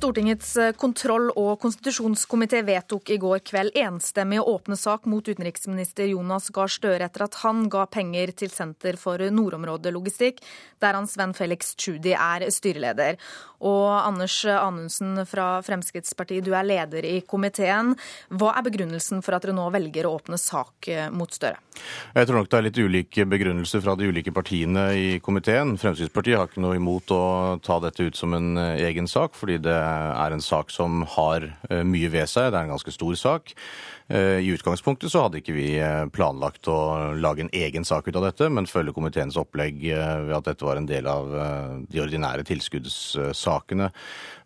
Stortingets eh, kontroll- og konstitusjonskomité vedtok i går kveld enstemmig å åpne sak mot utenriksminister Jonas Gahr Støre etter at han ga penger til Senter for nordområdelogistikk, der hans venn Felix Tschudi er styreleder. Og Anders Anundsen fra Fremskrittspartiet, du er leder i komiteen. Hva er begrunnelsen for at dere nå velger å åpne sak eh, mot Støre? Jeg tror nok det er litt ulike begrunnelser fra de ulike partiene i komiteen. Fremskrittspartiet har ikke noe imot å ta dette ut som en eh, egen sak, fordi det er en sak som har eh, mye ved seg. Det er en ganske stor sak. Eh, I utgangspunktet så hadde ikke vi eh, planlagt å lage en egen sak ut av dette, men følge komiteens opplegg ved at dette var en del av de ordinære tilskuddssakene.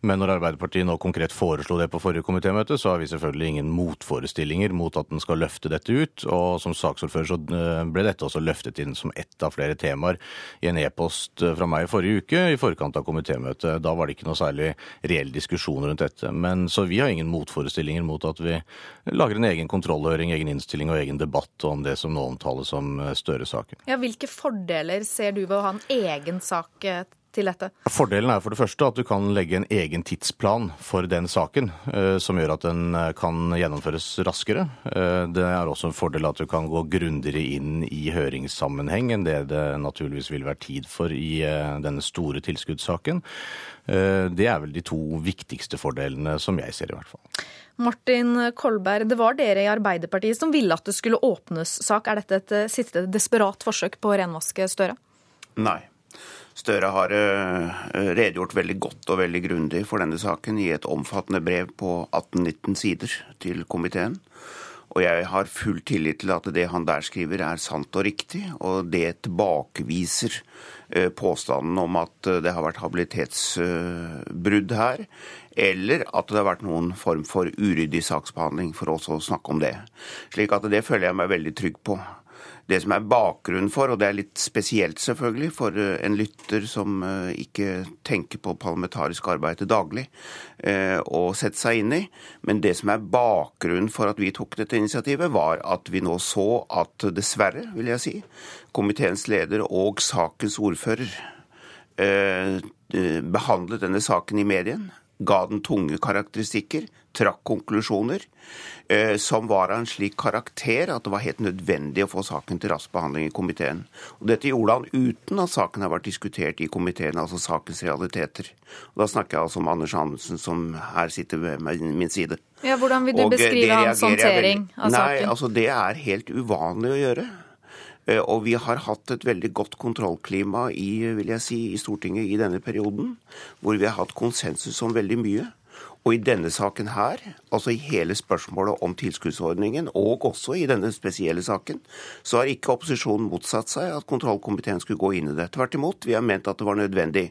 Men når Arbeiderpartiet nå konkret foreslo det på forrige komitémøte, så har vi selvfølgelig ingen motforestillinger mot at den skal løfte dette ut. Og som saksordfører så ble dette også løftet inn som ett av flere temaer i en e-post fra meg i forrige uke i forkant av komitémøtet. Da var det ikke noe særlig reell diskusjon rundt dette. Men Så vi har ingen motforestillinger mot at vi lager en egen kontrollhøring, egen innstilling og egen debatt om det som nå omtales som Støre-saken. Ja, hvilke fordeler ser du ved å ha en egen sak til dette? Fordelen er for det første at du kan legge en egen tidsplan for den saken, eh, som gjør at den eh, kan gjennomføres raskere. Eh, det er også en fordel at du kan gå grundigere inn i høringssammenheng enn det det naturligvis vil være tid for i denne store tilskuddssaken. Det er vel de to viktigste fordelene, som jeg ser i hvert fall. Martin Kolberg, det var dere i Arbeiderpartiet som ville at det skulle åpnes sak. Er dette et siste desperat forsøk på å renvaske Støre? Nei. Støre har eh, redegjort veldig godt og veldig grundig for denne saken i et omfattende brev på 18-19 sider til komiteen. Og jeg har full tillit til at det han der skriver er sant og riktig, og det tilbakeviser eh, påstanden om at det har vært habilitetsbrudd her, eller at det har vært noen form for uryddig saksbehandling, for også å snakke om det. Slik at det føler jeg meg veldig trygg på. Det som er bakgrunnen for, og det er litt spesielt selvfølgelig for eh, en lytter som eh, ikke tenker på parlamentarisk arbeid til daglig, eh, å sette seg inn i, men det som er bakgrunnen for at vi tok dette initiativet, var at vi nå så at dessverre, vil jeg si, komiteens leder og sakens ordfører behandlet denne saken i medien, ga den tunge karakteristikker, trakk konklusjoner eh, som var av en slik karakter at det var helt nødvendig å få saken til rask behandling i komiteen. Og dette gjorde han uten at saken har vært diskutert i komiteen, altså sakens realiteter. Og da snakker jeg altså om Anders Anundsen, som her sitter ved min side. Ja, Hvordan vil du og beskrive hans håndtering av saken? Nei, altså Det er helt uvanlig å gjøre. Eh, og vi har hatt et veldig godt kontrollklima i, vil jeg si, i Stortinget i denne perioden, hvor vi har hatt konsensus om veldig mye. Og i denne saken her, altså i hele spørsmålet om tilskuddsordningen, og også i denne spesielle saken, så har ikke opposisjonen motsatt seg at kontrollkomiteen skulle gå inn i det. Tvert imot, vi har ment at det var nødvendig.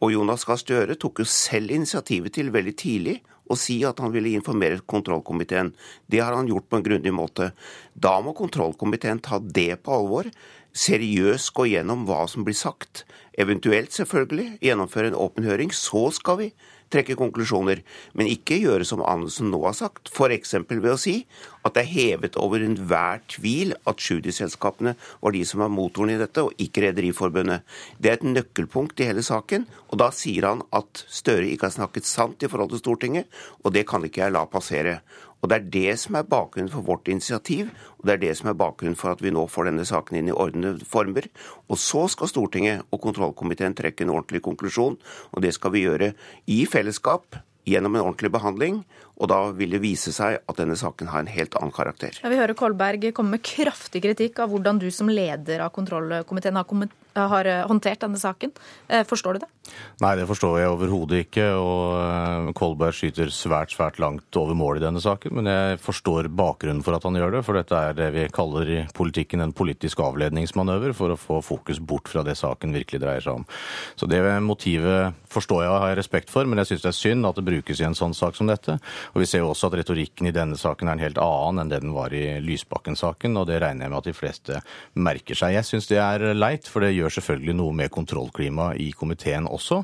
Og Jonas Gahr Støre tok jo selv initiativet til veldig tidlig å si at han ville informere kontrollkomiteen. Det har han gjort på en grundig måte. Da må kontrollkomiteen ta det på alvor. Seriøst gå gjennom hva som blir sagt. Eventuelt selvfølgelig gjennomføre en åpen høring. Så skal vi trekke konklusjoner, men ikke gjøre som Anundsen nå har sagt, f.eks. ved å si at det er hevet over enhver tvil at Tschudi-selskapene var de som var motoren i dette, og ikke Rederiforbundet. Det er et nøkkelpunkt i hele saken, og da sier han at Støre ikke har snakket sant i forhold til Stortinget, og det kan ikke jeg la passere. Og Det er det som er bakgrunnen for vårt initiativ, og det er det som er bakgrunnen for at vi nå får denne saken inn i ordnede former. Og så skal Stortinget og kontrollkomiteen trekke en ordentlig konklusjon, og det skal vi gjøre i fellesskap gjennom en ordentlig behandling. Og da vil det vise seg at denne saken har en helt annen karakter. Ja, vi hører Kolberg komme med kraftig kritikk av hvordan du som leder av kontrollkomiteen har, har eh, håndtert denne saken. Eh, forstår du det? Nei, det forstår jeg overhodet ikke. Og eh, Kolberg skyter svært, svært langt over mål i denne saken. Men jeg forstår bakgrunnen for at han gjør det. For dette er det vi kaller i politikken en politisk avledningsmanøver for å få fokus bort fra det saken virkelig dreier seg om. Så det motivet forstår jeg og har jeg respekt for, men jeg syns det er synd at det brukes i en sånn sak som dette. Og Vi ser jo også at retorikken i denne saken er en helt annen enn det den var i Lysbakken-saken, og det regner jeg med at de fleste merker seg. Jeg syns det er leit, for det gjør selvfølgelig noe med kontrollklimaet i komiteen også.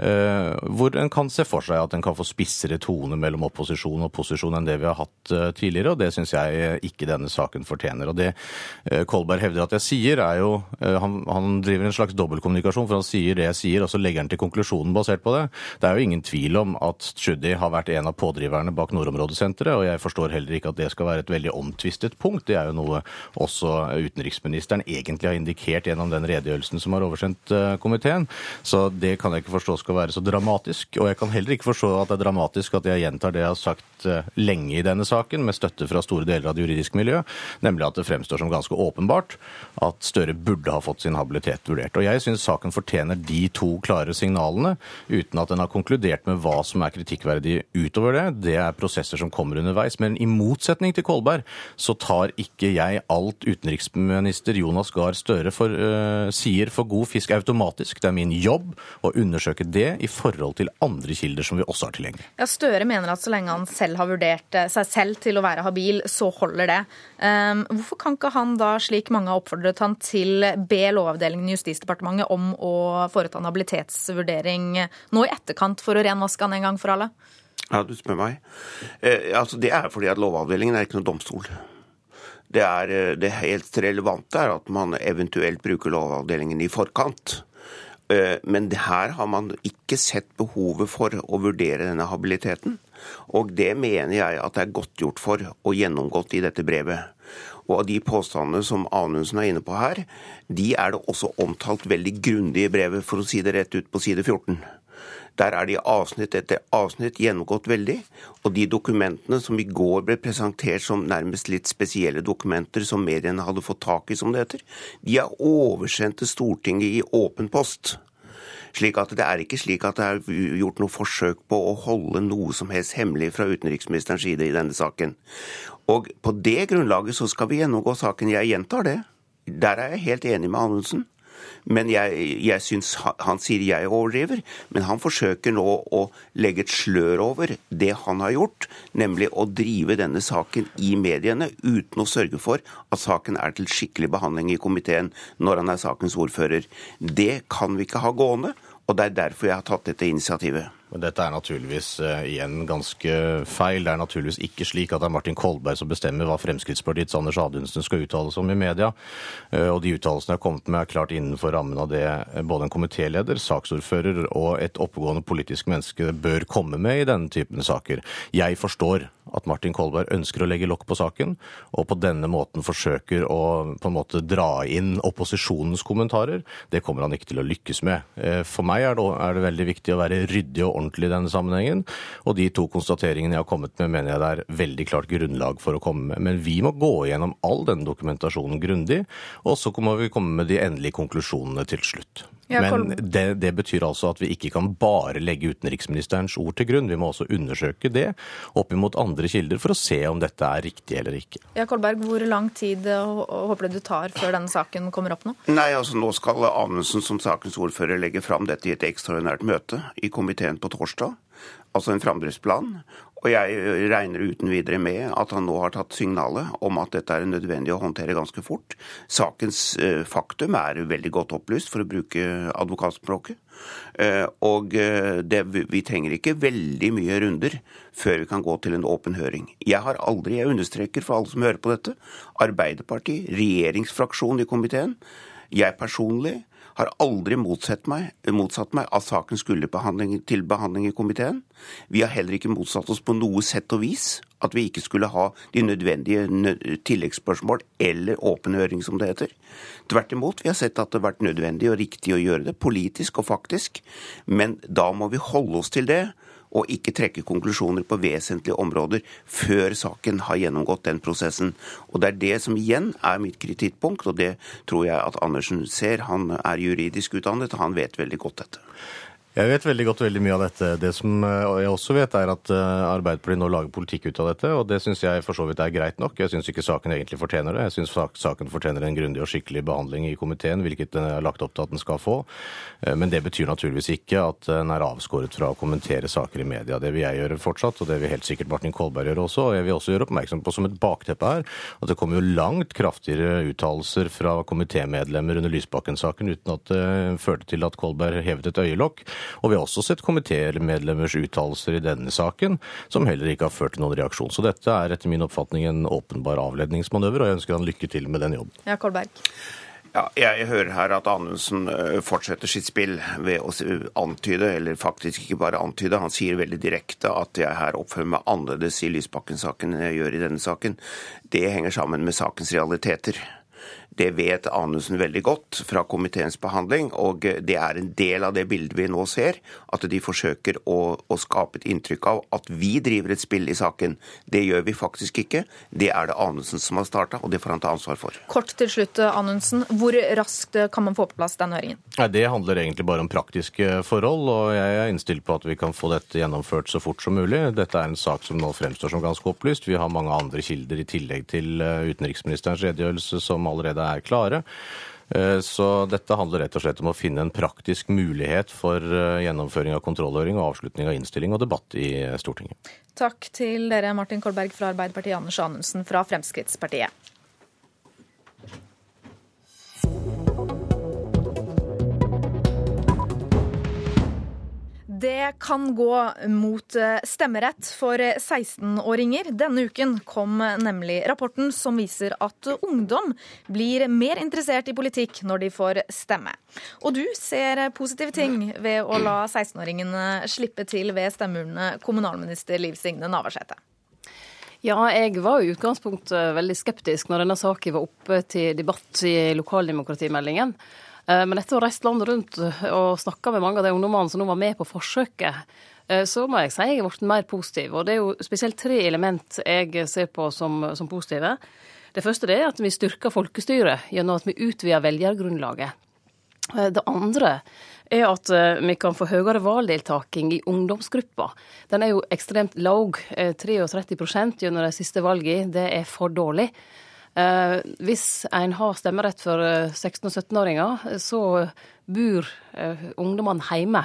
Eh, hvor en kan se for seg at en kan få spissere tone mellom opposisjon og posisjon enn det vi har hatt eh, tidligere, og det syns jeg ikke denne saken fortjener. Og Det eh, Kolberg hevder at jeg sier, er jo han, han driver en slags dobbeltkommunikasjon, for han sier det jeg sier, og så legger han til konklusjonen basert på det. Det er jo ingen tvil om at Tschudi har vært en av pådriverne bak Nordområdesenteret, og jeg forstår heller ikke at det skal være et veldig omtvistet punkt. Det er jo noe også utenriksministeren egentlig har indikert gjennom den redegjørelsen som har oversendt komiteen. Så det kan jeg ikke forstå skal være så dramatisk. Og jeg kan heller ikke forstå at det er dramatisk at jeg gjentar det jeg har sagt eh, lenge i denne saken, med støtte fra store deler av det juridiske miljøet, nemlig at det fremstår som ganske åpenbart at Støre burde ha fått sin habilitet vurdert. Og jeg syns saken fortjener de to klare signalene, uten at den har konkludert med hva som er kritikkverdig utover det. Det er prosesser som kommer underveis. Men i motsetning til Kolberg så tar ikke jeg alt utenriksminister Jonas Gahr Støre for, uh, sier for god fisk automatisk. Det er min jobb å undersøke det i forhold til andre kilder som vi også har tilgjengelig. Ja, Støre mener at så lenge han selv har vurdert eh, seg selv til å være habil, så holder det. Um, hvorfor kan ikke han da, slik mange har oppfordret han til, be Lovavdelingen i Justisdepartementet om å foreta en habilitetsvurdering nå i etterkant for å renvaske han en gang for alle? Ja, du spør meg. Eh, altså, det er fordi at Lovavdelingen er ikke noen domstol. Det, er, eh, det helt relevante er at man eventuelt bruker Lovavdelingen i forkant. Eh, men her har man ikke sett behovet for å vurdere denne habiliteten. Og det mener jeg at det er godt gjort for og gjennomgått i dette brevet. Og av de påstandene som Anundsen er inne på her, de er det også omtalt veldig grundig i brevet, for å si det rett ut på side 14. Der er de avsnitt etter avsnitt gjennomgått veldig. Og de dokumentene som i går ble presentert som nærmest litt spesielle dokumenter som mediene hadde fått tak i, som det heter, de er oversendt til Stortinget i åpen post. Slik at Det er ikke slik at det er gjort noe forsøk på å holde noe som helst hemmelig fra utenriksministerens side i denne saken. Og På det grunnlaget så skal vi gjennomgå saken. Jeg gjentar det. Der er jeg helt enig med Anundsen. Men jeg, jeg syns han sier jeg overdriver. Men han forsøker nå å legge et slør over det han har gjort, nemlig å drive denne saken i mediene uten å sørge for at saken er til skikkelig behandling i komiteen når han er sakens ordfører. Det kan vi ikke ha gående, og det er derfor jeg har tatt dette initiativet. Men dette er naturligvis uh, igjen ganske feil. Det er naturligvis ikke slik at det er Martin Kolberg som bestemmer hva Fremskrittspartiets Anders Adunsen skal uttale seg om i media. Uh, og de uttalelsene jeg har kommet med, er klart innenfor rammen av det eh, både en komitéleder, saksordfører og et oppegående politisk menneske bør komme med i denne typen saker. Jeg forstår at Martin Kolberg ønsker å legge lokk på saken, og på denne måten forsøker å på en måte dra inn opposisjonens kommentarer. Det kommer han ikke til å lykkes med. For meg er det, er det veldig viktig å være ryddig og ordentlig i denne sammenhengen. Og de to konstateringene jeg har kommet med, mener jeg det er veldig klart grunnlag for å komme med. Men vi må gå gjennom all denne dokumentasjonen grundig, og så må vi komme med de endelige konklusjonene til slutt. Men det, det, betyr altså at vi ikke kan bare legge utenriksministerens ord til grunn. Vi må også undersøke det opp mot andre kilder for å se om dette er riktig eller ikke. Ja, Kolberg, Hvor lang tid håper du du tar før denne saken kommer opp nå? Nei, altså Nå skal Amundsen som sakens ordfører legge fram dette i et ekstraordinært møte i komiteen på torsdag. Altså en framdriftsplan. Og jeg regner uten videre med at han nå har tatt signalet om at dette er nødvendig å håndtere ganske fort. Sakens eh, faktum er veldig godt opplyst, for å bruke advokatspråket. Eh, og eh, det, vi trenger ikke veldig mye runder før vi kan gå til en åpen høring. Jeg har aldri, jeg understreker for alle som hører på dette, Arbeiderpartiet, regjeringsfraksjonen i komiteen, jeg personlig har aldri motsatt meg, motsatt meg at saken skulle behandling, til behandling i komiteen. Vi har heller ikke motsatt oss på noe sett og vis at vi ikke skulle ha de nødvendige tilleggsspørsmål eller åpen høring, som det heter. Tvert imot, vi har sett at det har vært nødvendig og riktig å gjøre det, politisk og faktisk. Men da må vi holde oss til det og ikke trekke konklusjoner på vesentlige områder før saken har gjennomgått den prosessen. Og Det er det som igjen er mitt kritikkpunkt, og det tror jeg at Andersen ser. Han er juridisk utdannet, og han vet veldig godt dette. Jeg vet veldig godt veldig mye av dette. Det som eh, jeg også vet, er at eh, Arbeiderpartiet nå lager politikk ut av dette, og det syns jeg for så vidt er greit nok. Jeg syns ikke saken egentlig fortjener det. Jeg syns saken fortjener en grundig og skikkelig behandling i komiteen, hvilket den er lagt opp til at den skal få. Eh, men det betyr naturligvis ikke at den er avskåret fra å kommentere saker i media. Det vil jeg gjøre fortsatt, og det vil helt sikkert Martin Kolberg gjøre også. Og jeg vil også gjøre oppmerksom på som et bakteppe her at det kommer jo langt kraftigere uttalelser fra komitémedlemmer under Lysbakken-saken uten at det førte til at Kolberg hevet et øyelokk. Og vi har også sett komitémedlemmers uttalelser i denne saken som heller ikke har ført til noen reaksjon. Så dette er etter min oppfatning en åpenbar avledningsmanøver, og jeg ønsker han lykke til med den jobben. Ja, Kolberg. Ja, jeg hører her at Anundsen fortsetter sitt spill ved å antyde, eller faktisk ikke bare antyde, han sier veldig direkte at jeg her oppfører meg annerledes i Lysbakken-saken enn jeg gjør i denne saken. Det henger sammen med sakens realiteter. Det vet Anundsen veldig godt fra komiteens behandling, og det er en del av det bildet vi nå ser. At de forsøker å, å skape et inntrykk av at vi driver et spill i saken. Det gjør vi faktisk ikke. Det er det Anundsen som har starta, og det får han ta ansvar for. Kort til slutt, Anundsen. Hvor raskt kan man få på plass den høringen? Det handler egentlig bare om praktiske forhold, og jeg er innstilt på at vi kan få dette gjennomført så fort som mulig. Dette er en sak som nå fremstår som ganske opplyst. Vi har mange andre kilder i tillegg til eh, utenriksministerens redegjørelse som allerede er klare. Eh, så dette handler rett og slett om å finne en praktisk mulighet for eh, gjennomføring av kontrollhøring og avslutning av innstilling og debatt i eh, Stortinget. Takk til dere, Martin Kolberg fra Arbeiderpartiet, Anders Anundsen fra Fremskrittspartiet. Det kan gå mot eh, stemmerett for 16-åringer. Denne uken kom nemlig rapporten som viser at ungdom blir mer interessert i politikk når de får stemme. Og du ser positive ting ved å la 16-åringene slippe til ved stemmeurnene, kommunalminister Liv Signe Navarsete. Ja, jeg var i utgangspunktet veldig skeptisk når denne saken var oppe til debatt i lokaldemokratimeldingen. Eh, men etter å ha reist landet rundt og snakka med mange av de ungdommene som nå var med på forsøket, eh, så må jeg si jeg er blitt mer positiv. Og det er jo spesielt tre element jeg ser på som, som positive. Det første er at vi styrker folkestyret gjennom at vi utvider velgergrunnlaget. Eh, det andre er at vi kan få høyere valgdeltaking i ungdomsgruppa. Den er jo ekstremt lav, 33% gjennom de siste valgene. Det er for dårlig. Eh, hvis en har stemmerett for 16- og 17-åringer, så bor eh, ungdommene hjemme.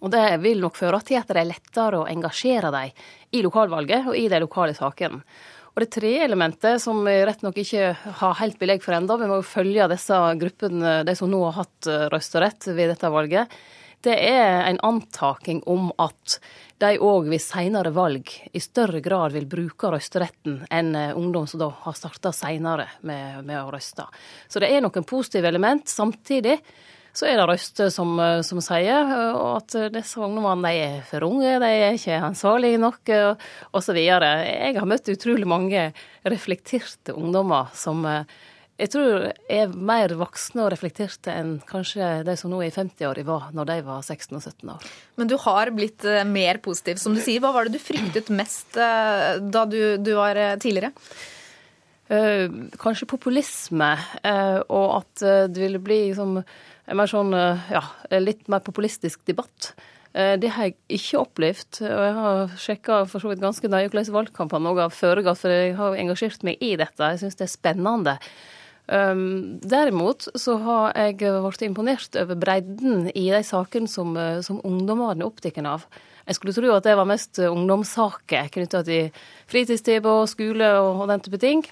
Og det vil nok føre til at det er lettere å engasjere dem i lokalvalget og i de lokale sakene. Og det tredje elementet, som vi rett nok ikke har helt belegg for enda, vi må jo følge disse gruppene, de som nå har hatt eh, røysterett ved dette valget, det er en antaking om at de òg ved seinere valg i større grad vil bruke røysteretten enn eh, ungdom som da har starta seinere med, med, å røyste. Så det er noen positive element. Samtidig så er det røster som, eh, som sier eh, at disse ungdommene er for unge, de er ikke ansvarlige nok, osv. Jeg har møtt utrolig mange reflekterte ungdommer som jeg tror jeg er mer voksne og reflekterte enn kanskje de som nå er i 50-åra var når de var 16 og 17 år. Men du har blitt eh, mer positiv, som du sier. Hva var det du fryktet mest eh, da du, du var eh, tidligere? kanskje populisme, og at det ville bli liksom, mer sånn, ja, litt mer populistisk debatt. Det har jeg ikke opplevd. og Jeg har sjekka for så vidt ganske nøye hvordan valgkampene har foregått, for jeg har engasjert meg i dette. Jeg syns det er spennende. Um, derimot så har jeg blitt imponert over bredden i de sakene som, eh, som ungdommene er opptatt av. Jeg skulle tro at det var mest ungdomssaker knytta til fritidstilbud, skole og, og den type ting.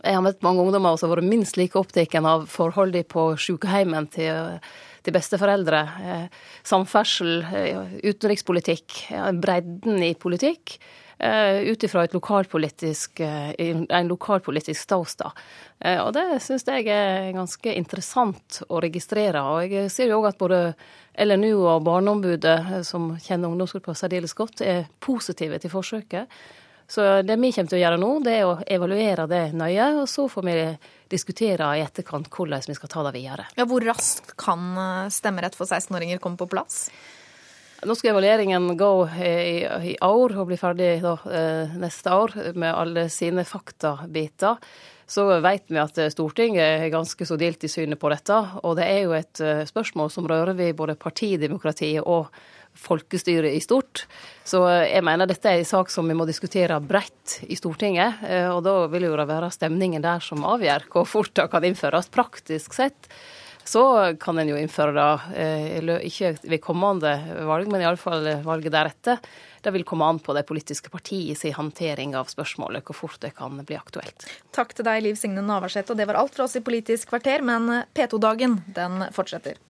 Jeg har møtt mange ungdommer som har vært minst like opptatt av forholdene på sykehjemmen til, til besteforeldre. Eh, samferdsel, eh, utenrikspolitikk, bredden i politikk. Eh, ut ifra eh, en lokalpolitisk ståsted. Eh, og det syns jeg er ganske interessant å registrere. Og jeg ser jo òg at både LNU og Barneombudet, som kjenner ungdomsgruppa særdeles godt, er positive til forsøket. Så det vi kommer til å gjøre nå, det er å evaluere det nøye, og så får vi diskutere i etterkant hvordan vi skal ta det videre. Ja, hvor raskt kan stemmerett for 16-åringer komme på plass? Nå skal evalueringen gå i, i år og bli ferdig da, neste år med alle sine faktabiter. Så vet vi at Stortinget er ganske så delt i synet på dette. Og det er jo et spørsmål som rører ved både partidemokratiet og folkestyret i stort. Så jeg mener dette er en sak som vi må diskutere bredt i Stortinget. Og da vil jo det være stemningen der som avgjør hvor fort det kan innføres. Praktisk sett så kan en jo innføre det, eh, ikke ved kommende valg, men iallfall valget deretter. Det vil komme an på de politiske partiets håndtering av spørsmålet, hvor fort det kan bli aktuelt. Takk til deg, Liv Signe Navarsete. Og det var alt fra oss i Politisk kvarter, men P2-dagen, den fortsetter.